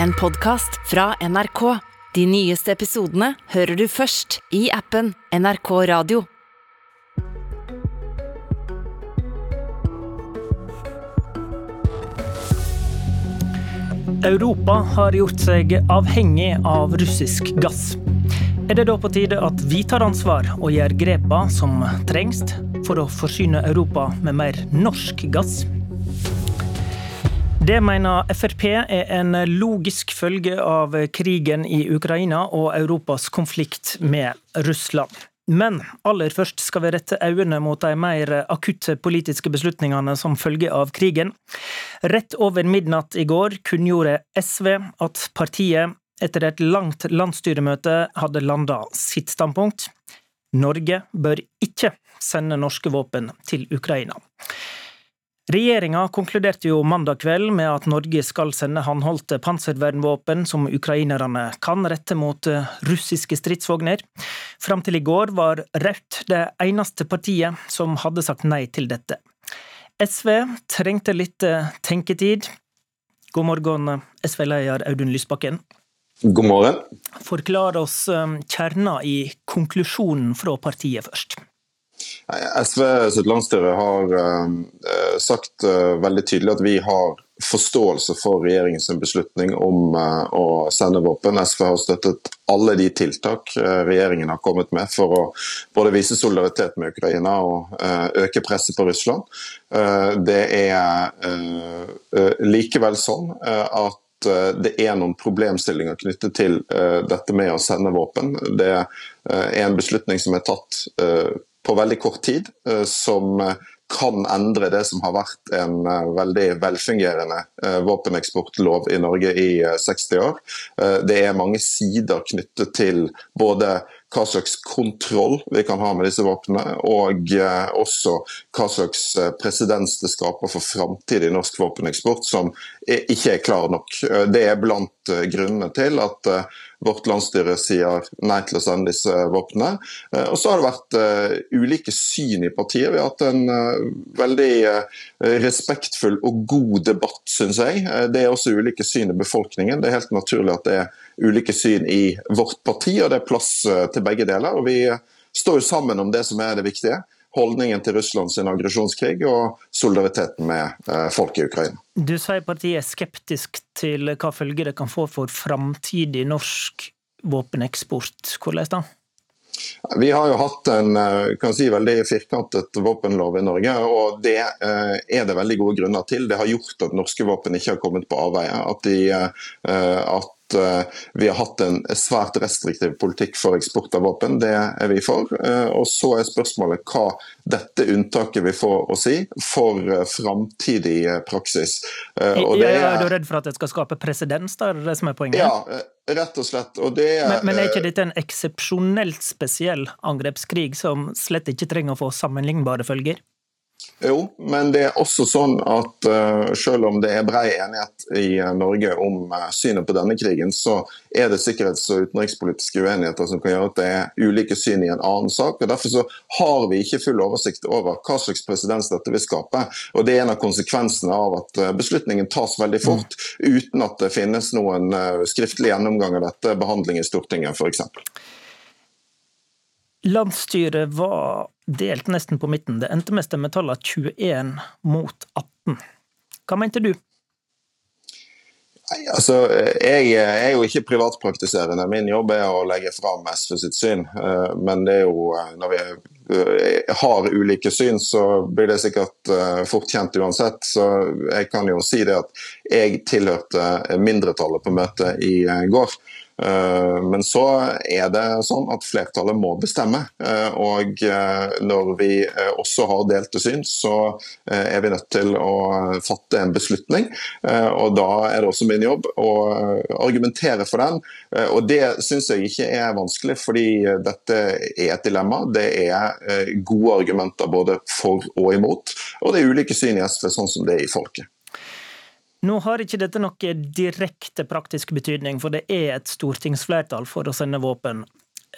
en podkast fra NRK. De nyeste episodene hører du først i appen NRK Radio. Europa har gjort seg avhengig av russisk gass. Er det da på tide at vi tar ansvar og gjør grepa som trengs for å forsyne Europa med mer norsk gass? Det mener Frp er en logisk følge av krigen i Ukraina og Europas konflikt med Russland. Men aller først skal vi rette øynene mot de mer akutte politiske beslutningene som følge av krigen. Rett over midnatt i går kunngjorde SV at partiet etter et langt landsstyremøte hadde landa sitt standpunkt. Norge bør ikke sende norske våpen til Ukraina. Regjeringa konkluderte jo mandag kveld med at Norge skal sende håndholdte panservernvåpen som ukrainerne kan rette mot eh, russiske stridsvogner. Fram til i går var Rødt det eneste partiet som hadde sagt nei til dette. SV trengte litt eh, tenketid. God morgen, SV-leder Audun Lysbakken. God morgen. Forklar oss eh, kjerna i konklusjonen fra partiet først. SV sitt landsstyre har uh, sagt uh, veldig tydelig at vi har forståelse for regjeringens beslutning om uh, å sende våpen. SV har støttet alle de tiltak regjeringen har kommet med for å både vise solidaritet med Ukraina og øke presset på Russland. Det er likevel sånn at det er noen problemstillinger knyttet til dette med å sende våpen. Det er en beslutning som er tatt på veldig kort tid, eh, som eh, kan endre det som har vært en eh, veldig velfungerende våpeneksportlov i Norge i 60 år. Det er mange sider knyttet til både hva slags kontroll vi kan ha med disse våpnene, og også hva slags presedens det skaper for framtidig norsk våpeneksport, som ikke er klar nok. Det er blant grunnene til at Vårt landsstyre sier nei til å sende disse våpnene. Eh, og så har det vært uh, ulike syn i partiet. Vi har hatt en uh, veldig respektfull og god debatt, syns jeg. Det er også ulike syn i befolkningen. Det er helt naturlig at det er ulike syn i vårt parti, og det er plass til begge deler. og Vi står jo sammen om det som er det viktige holdningen til Russlands aggresjonskrig og solidariteten med eh, folk i Ukraina. Du sier partiet er skeptisk til hva følger det kan få for framtidig norsk våpeneksport. Hvordan da? Vi har jo hatt en eh, kan si, veldig firkantet våpenlov i Norge, og det eh, er det veldig gode grunner til. Det har gjort at norske våpen ikke har kommet på avveie. At, de, at Eh, vi har hatt en svært restriktiv politikk for eksport av våpen. Det er vi for. Eh, og Så er spørsmålet hva dette unntaket vil få å si for eh, framtidig praksis. Og det er, er du redd for at det skal skape presedens? Det er det som er poenget? Ja, rett og slett. Og det, men, men er ikke dette en eksepsjonelt spesiell angrepskrig som slett ikke trenger å få sammenlignbare følger? Jo, men det er også sånn at uh, selv om det er brei enighet i uh, Norge om uh, synet på denne krigen, så er det sikkerhets- og utenrikspolitiske uenigheter som kan gjøre at det er ulike syn i en annen sak. og Derfor så har vi ikke full oversikt over hva slags presedens dette vil skape. og Det er en av konsekvensene av at beslutningen tas veldig fort, mm. uten at det finnes noen skriftlig gjennomgang av dette, behandling i Stortinget f.eks. Landsstyret var delt nesten på midten. Det endte med stemmetallet 21 mot 18. Hva mente du? Nei, altså, Jeg er jo ikke privatpraktiserende. Min jobb er å legge fram SV sitt syn. Eh, men det er jo, eh, når vi eh, har ulike syn, så blir det sikkert fort kjent uansett. Så jeg kan jo si det at jeg tilhørte mindretallet på møtet i går. Eh, men så er det sånn at flertallet må bestemme. Eh, og eh, når vi også har delte syn, så er vi nødt til å fatte en beslutning. Og da er det også min jobb å argumentere for den. Og det syns jeg ikke er vanskelig, fordi dette er et dilemma. Det er gode argumenter både for og imot. Og det er ulike syn i SV, sånn som det er i folket. Nå har ikke dette noe direkte praktisk betydning, for det er et stortingsflertall for å sende våpen.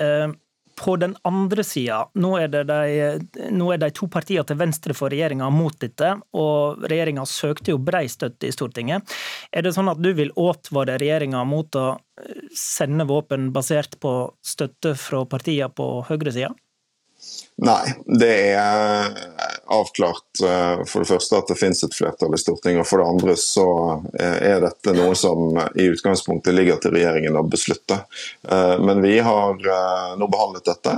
Eh, på den andre sida, nå, nå, er de to partiene til venstre for regjeringa mot dette, og regjeringa søkte jo brei støtte i Stortinget. Er det sånn at du vil advare regjeringa mot å sende våpen basert på støtte fra partiene på høyresida? Nei, det er avklart eh, for det første at det finnes et flertall i Stortinget. Og for det andre så eh, er dette noe som i utgangspunktet ligger til regjeringen å beslutte. Eh, men vi har nå behandlet dette.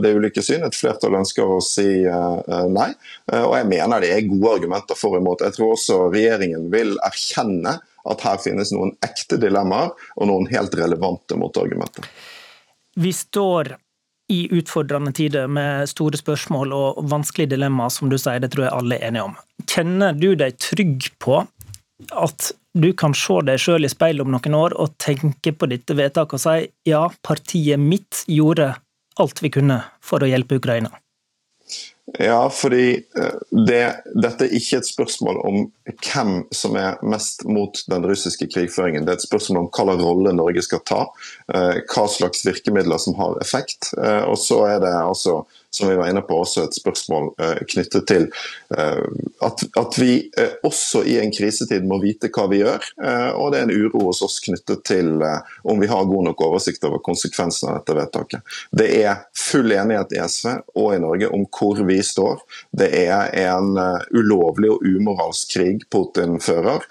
Det er ulike syn. Et flertall ønsker å si nei. Og jeg mener det er gode argumenter for og imot. Jeg tror også regjeringen vil erkjenne at her finnes noen ekte dilemmaer og noen helt relevante motargumenter. Vi står i utfordrende tider med store spørsmål og vanskelige dilemmaer, som du sier, det tror jeg alle er enige om. Kjenner du deg trygg på at du kan se deg sjøl i speilet om noen år og tenke på dette vedtaket og si ja, partiet mitt gjorde alt vi kunne for å hjelpe Ukraina? Ja, fordi eh, det, dette er ikke et spørsmål om hvem som er mest mot den russiske krigføringen. Det er et spørsmål om hva rolle Norge skal ta, eh, hva slags virkemidler som har effekt. Eh, og så er det altså som vi var inne på, også et spørsmål eh, knyttet til eh, at, vi eh, også i en krisetid må vite hva vi gjør. og det er en uro hos oss knyttet til om vi har god nok oversikt over konsekvensene av dette vedtaket. Det er full enighet i SV og i Norge om hvor vi står. Det er en ulovlig og umoralsk krig Putin fører.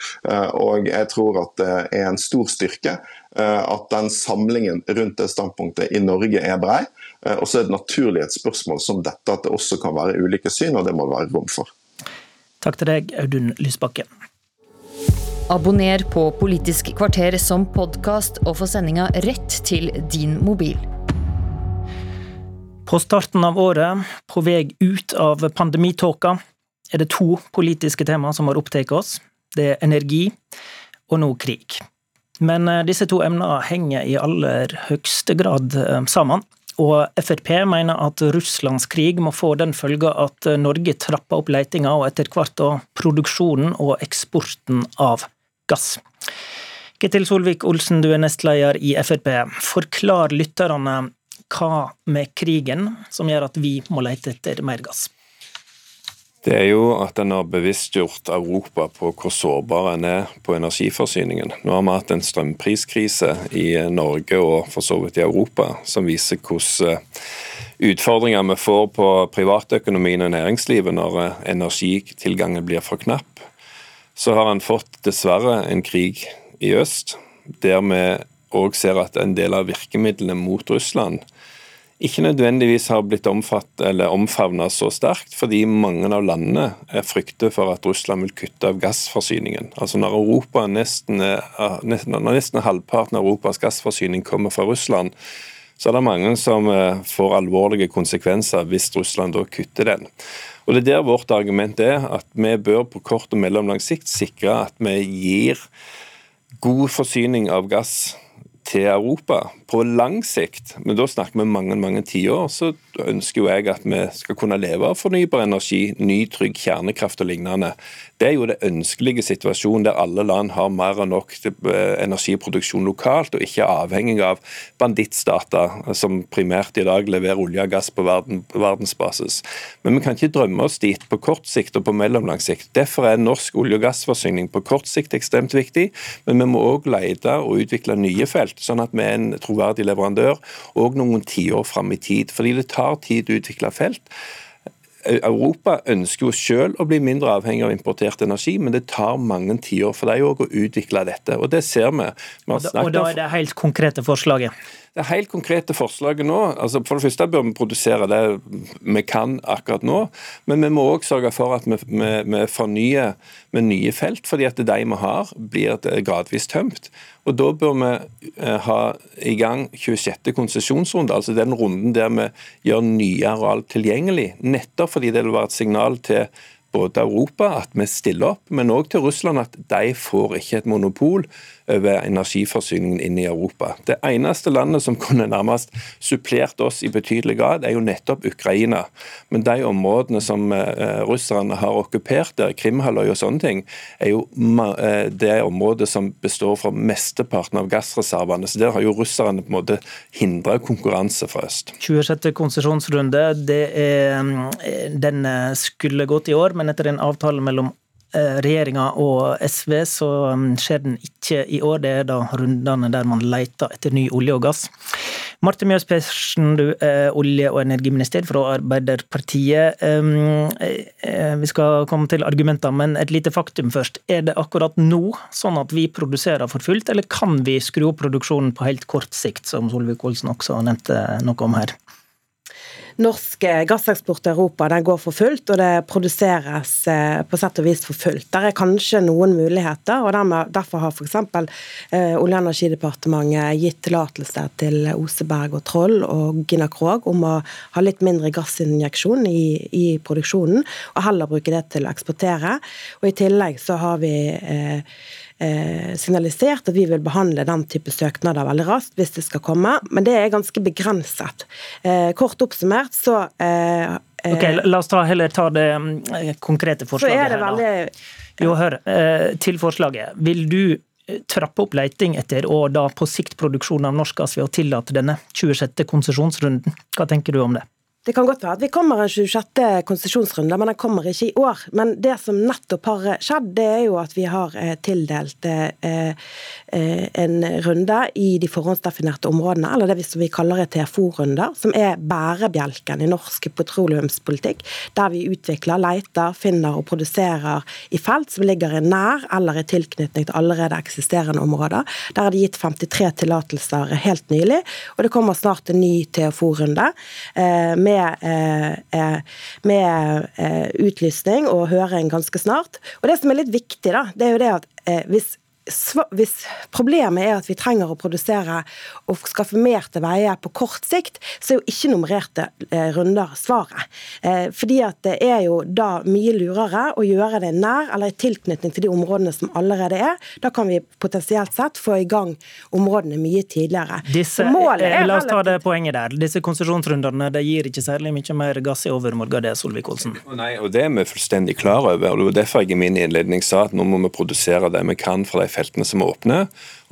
og jeg tror at det er en stor styrke at den samlingen rundt det standpunktet i Norge er brei. Eh, og så er det naturlig et spørsmål som dette at det også kan være ulike syn, og det må det være rom for. Takk til deg, Audun Lysbakken. Abonner på Politisk kvarter som podkast, og få sendinga rett til din mobil. På starten av året, på vei ut av pandemitåka, er det to politiske tema som har opptatt oss. Det er energi, og nå krig. Men eh, disse to emnene henger i aller høyeste grad eh, sammen. Og Frp mener at Russlands krig må få den følga at Norge trapper opp letinga og etter hvert da produksjonen og eksporten av gass. Ketil Solvik-Olsen, du er nestleder i Frp. Forklar lytterne hva med krigen som gjør at vi må lete etter mer gass? Det er jo at en har bevisstgjort Europa på hvor sårbar en er på energiforsyningen. Nå har vi hatt en strømpriskrise i Norge og for så vidt i Europa som viser hvordan eh, utfordringer vi får på privatøkonomien og næringslivet når eh, energitilgangen blir for knapp. Så har en fått dessverre en krig i øst, der vi òg ser at en del av virkemidlene mot Russland ikke nødvendigvis har blitt omfatt eller omfavna så sterkt, fordi mange av landene frykter for at Russland vil kutte av gassforsyningen. Altså Når, Europa nesten, når nesten halvparten av Europas gassforsyning kommer fra Russland, så er det mange som eh, får alvorlige konsekvenser hvis Russland da kutter den. Og Det er der vårt argument er at vi bør på kort og mellomlang sikt sikre at vi gir god forsyning av gass til Europa på lang sikt, men da snakker vi mange mange tiår, så ønsker jo jeg at vi skal kunne leve av fornybar energi, ny, trygg kjernekraft og lignende. Det er jo det ønskelige situasjonen der alle land har mer enn nok eh, energiproduksjon lokalt, og ikke er avhengig av bandittstater som primært i dag leverer olje og gass på verden, verdensbasis. Men vi kan ikke drømme oss dit på kort sikt og på mellomlang sikt. Derfor er norsk olje- og gassforsyning på kort sikt ekstremt viktig, men vi må òg lete og utvikle nye felt, sånn at vi er en troverdig leverandør òg noen tiår fram i tid. Fordi det tar tid å utvikle felt. Europa ønsker jo selv å bli mindre avhengig av importert energi, men det tar mange tiår for dem òg å utvikle dette. Og det ser vi. vi og da er det helt konkrete forslaget? Det helt konkrete forslaget nå altså For det første bør vi produsere det vi kan akkurat nå, men vi må òg sørge for at vi, vi, vi, fornyer med nye felt, fordi at de vi har, blir gradvis tømt. Og Da bør vi eh, ha i gang 26. konsesjonsrunde, altså den runden der vi gjør nye areal tilgjengelig, nettopp fordi det vil være et signal til både Europa at vi stiller opp, men òg til Russland at de får ikke et monopol over energiforsyningen inn i Europa. Det eneste landet som kunne nærmest supplert oss i betydelig grad, er jo nettopp Ukraina. Men de områdene som eh, russerne har okkupert der, Krimhalvøya og sånne ting, er jo eh, det området som består fra mesteparten av gassreservene. Så der har jo russerne på en måte hindra konkurranse fra øst. 26. konsesjonsrunde, eh, den skulle gått i år, men etter en avtale mellom Eh, regjeringa og SV, så um, skjer den ikke i år. Det er da rundene der man leter etter ny olje og gass. Marte Mjøs Persen, du er olje- og energiminister fra Arbeiderpartiet. Um, eh, vi skal komme til argumenter, men et lite faktum først. Er det akkurat nå sånn at vi produserer for fullt, eller kan vi skru opp produksjonen på helt kort sikt, som Solvik-Olsen også nevnte noe om her? Norsk gasseksport til Europa den går for fullt, og det produseres eh, på sett og vis for fullt. Der er kanskje noen muligheter, og derfor har f.eks. Eh, Olje- og energidepartementet gitt tillatelse til Oseberg og Troll og Gina Krog om å ha litt mindre gassinjeksjon i, i, produksjonen, og heller bruke det til å eksportere. Og I tillegg så har vi eh, signalisert at vi vil behandle den type søknader veldig raskt hvis det skal komme, men det er ganske begrenset. Eh, kort oppsummert så eh, Ok, La oss ta, heller ta det eh, konkrete forslaget her. Veldig... Jo, hør. Eh, til forslaget. Vil du eh, trappe opp leiting etter og da på sikt produksjon av norsk gass ved å tillate denne 26. konsesjonsrunden? Hva tenker du om det? Det kan godt være at vi kommer en 26. konsesjonsrunde, men den kommer ikke i år. Men det som nettopp har skjedd, det er jo at vi har eh, tildelt eh, eh, en runde i de forhåndsdefinerte områdene, eller det som vi kaller TFO-runder, som er bærebjelken i norsk petroleumspolitikk, der vi utvikler, leter, finner og produserer i felt som ligger i nær eller i tilknytning til allerede eksisterende områder. Der er det gitt 53 tillatelser helt nylig, og det kommer snart en ny TFO-runde. med med, eh, eh, med eh, utlysning og høring ganske snart. Og Det som er litt viktig, da, det er jo det at hvis hvis problemet er at vi trenger å produsere og skaffe mer til veie på kort sikt, så er jo ikke nummererte eh, runder svaret. Eh, fordi at det er jo da mye lurere å gjøre det nær eller i tilknytning til de områdene som allerede er. Da kan vi potensielt sett få i gang områdene mye tidligere. Disse, eh, la oss ta det poenget der. Disse konsesjonsrundene det gir ikke særlig mye mer gass i overmorgen, det, Solvik-Olsen? Nei, og det er vi fullstendig klar over. og Det var derfor jeg i min innledning sa at nå må vi produsere det vi kan for de feltene som er åpne.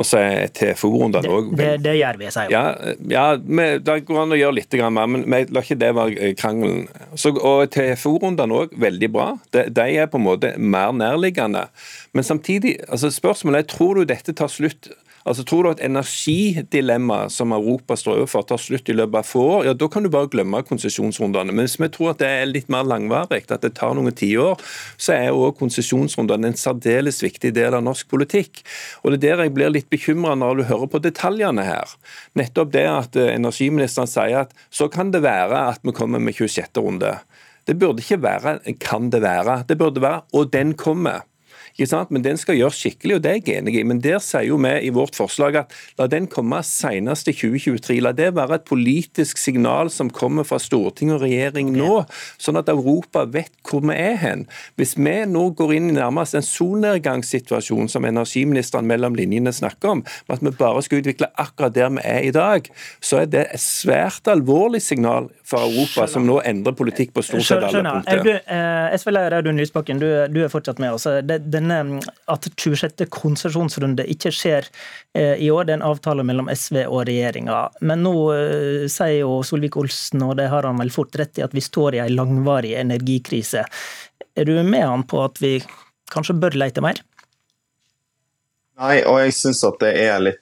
Og så er TFO-rundene òg det, det, gjør vi, sier ja, ja, Det går an å gjøre litt, mer, men vi lar ikke det være eh, krangelen. Så, og TFO-rundene òg, veldig bra. De, de, er på en måte mer nærliggende. Men samtidig, altså spørsmålet er tror du dette tar slutt Altså, Tror du at energidilemmaet som Europa står overfor, tar slutt i løpet av få år, ja, da kan du bare glemme konsesjonsrundene. Men hvis vi tror at det er litt mer langvarig, at det tar noen tiår, så er òg konsesjonsrundene en særdeles viktig del av norsk politikk. Og Det er der jeg blir litt bekymra når du hører på detaljene her. Nettopp det at eh, energiministeren sier at så kan det være at vi kommer med 26. runde. Det burde ikke være kan det være, det burde være og den kommer. Men den skal gjøres skikkelig, og det er jeg enig i. Men der sier jo vi i vårt forslag at la den komme senest i 2023. La det være et politisk signal som kommer fra storting og regjering nå, sånn at Europa vet hvor vi er hen. Hvis vi nå går inn i nærmest en solnedgangssituasjon som energiministeren mellom linjene snakker om, med at vi bare skal utvikle akkurat der vi er i dag, så er det et svært alvorlig signal for Europa, som nå endrer politikk på stort sett alle punkter. Skjønner. SV-leder Audun Lysbakken, du, du, er fortsatt med oss. denne, at 26. konsesjonsrunde ikke skjer eh, i år. Det er en avtale mellom SV og regjeringa. Men nå eh, sier jo Solvik-Olsen, og det har han vel fort rett i, at vi står i en langvarig energikrise. Er du med han på at vi kanskje bør lete mer? Nei, og jeg syns at det er litt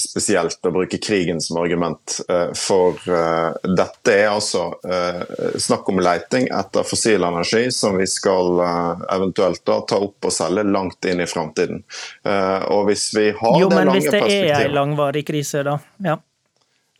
spesielt å bruke krigen som argument. Uh, for uh, dette er altså snakk om leiting etter fossil energi som vi skal eventuelt da ta opp og selge langt inn i framtiden. og hvis vi har jo, det lange perspektivet Jo, men hvis det er en langvarig krise, da? Ja.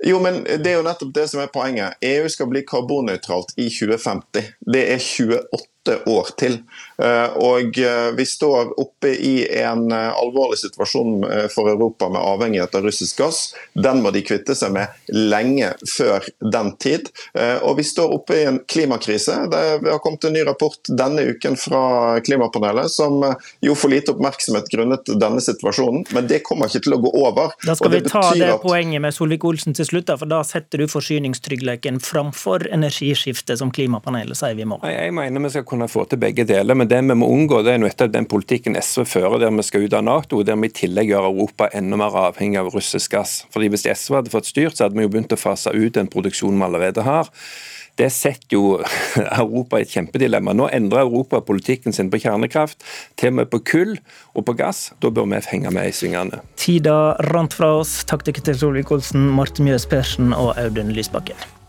Jo, men Det er jo nettopp det som er poenget. EU skal bli karbonnøytralt i 2050. Det er 28 åtte år til. Eh, og eh, vi står oppe i en eh, alvorlig situasjon for Europa med avhengighet av russisk gass. Den må de kvitte seg med lenge før den tid. Og vi står oppe i en klimakrise. Det har kommet en ny rapport denne uken fra Klimapanelet som jo får lite oppmerksomhet grunnet denne situasjonen, men det kommer ikke til å gå over. Da skal vi ta det at... poenget med Solvik-Olsen til slutt, for da setter du forsyningstryggheten framfor energiskiftet, som Klimapanelet sier vi må. Jeg mener vi skal kunne få til begge deler. men det vi må unngå, det er nettopp den politikken SV fører, der vi skal ut av Nato, der vi i tillegg gjør Europa enda mer avhengig av russisk gass. Fordi Hvis SV hadde fått styrt, så hadde vi jo begynt å fase ut den produksjonen vi allerede har. Det setter jo Europa i et kjempedilemma. Nå endrer Europa politikken sin på kjernekraft, til og med på kull og på gass. Da bør vi henge med i svingene. Tida rant fra oss. Takk til Ketil Solvik-Olsen, Marte Mjøs Persen og Audun Lysbakken.